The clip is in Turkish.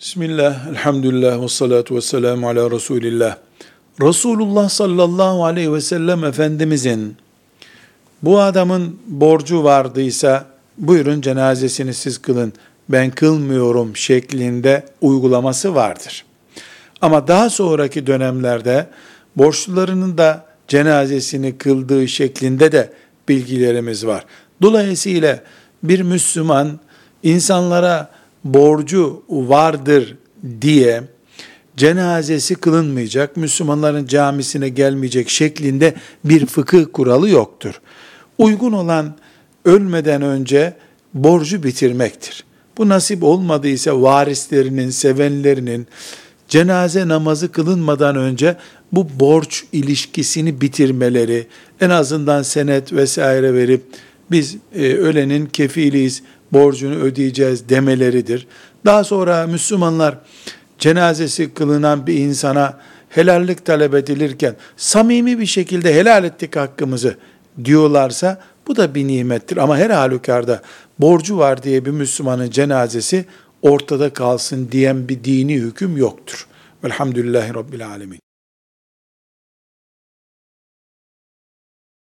Bismillah, elhamdülillah ve salatu ve selamu ala Resulillah. Resulullah sallallahu aleyhi ve sellem Efendimizin bu adamın borcu vardıysa buyurun cenazesini siz kılın ben kılmıyorum şeklinde uygulaması vardır. Ama daha sonraki dönemlerde borçlularının da cenazesini kıldığı şeklinde de bilgilerimiz var. Dolayısıyla bir Müslüman insanlara borcu vardır diye cenazesi kılınmayacak, Müslümanların camisine gelmeyecek şeklinde bir fıkıh kuralı yoktur. Uygun olan ölmeden önce borcu bitirmektir. Bu nasip olmadıysa varislerinin, sevenlerinin cenaze namazı kılınmadan önce bu borç ilişkisini bitirmeleri, en azından senet vesaire verip biz e, ölenin kefiliyiz, borcunu ödeyeceğiz demeleridir. Daha sonra Müslümanlar cenazesi kılınan bir insana helallik talep edilirken samimi bir şekilde helal ettik hakkımızı diyorlarsa bu da bir nimettir. Ama her halükarda borcu var diye bir Müslümanın cenazesi ortada kalsın diyen bir dini hüküm yoktur. Velhamdülillahi Rabbil Alemin.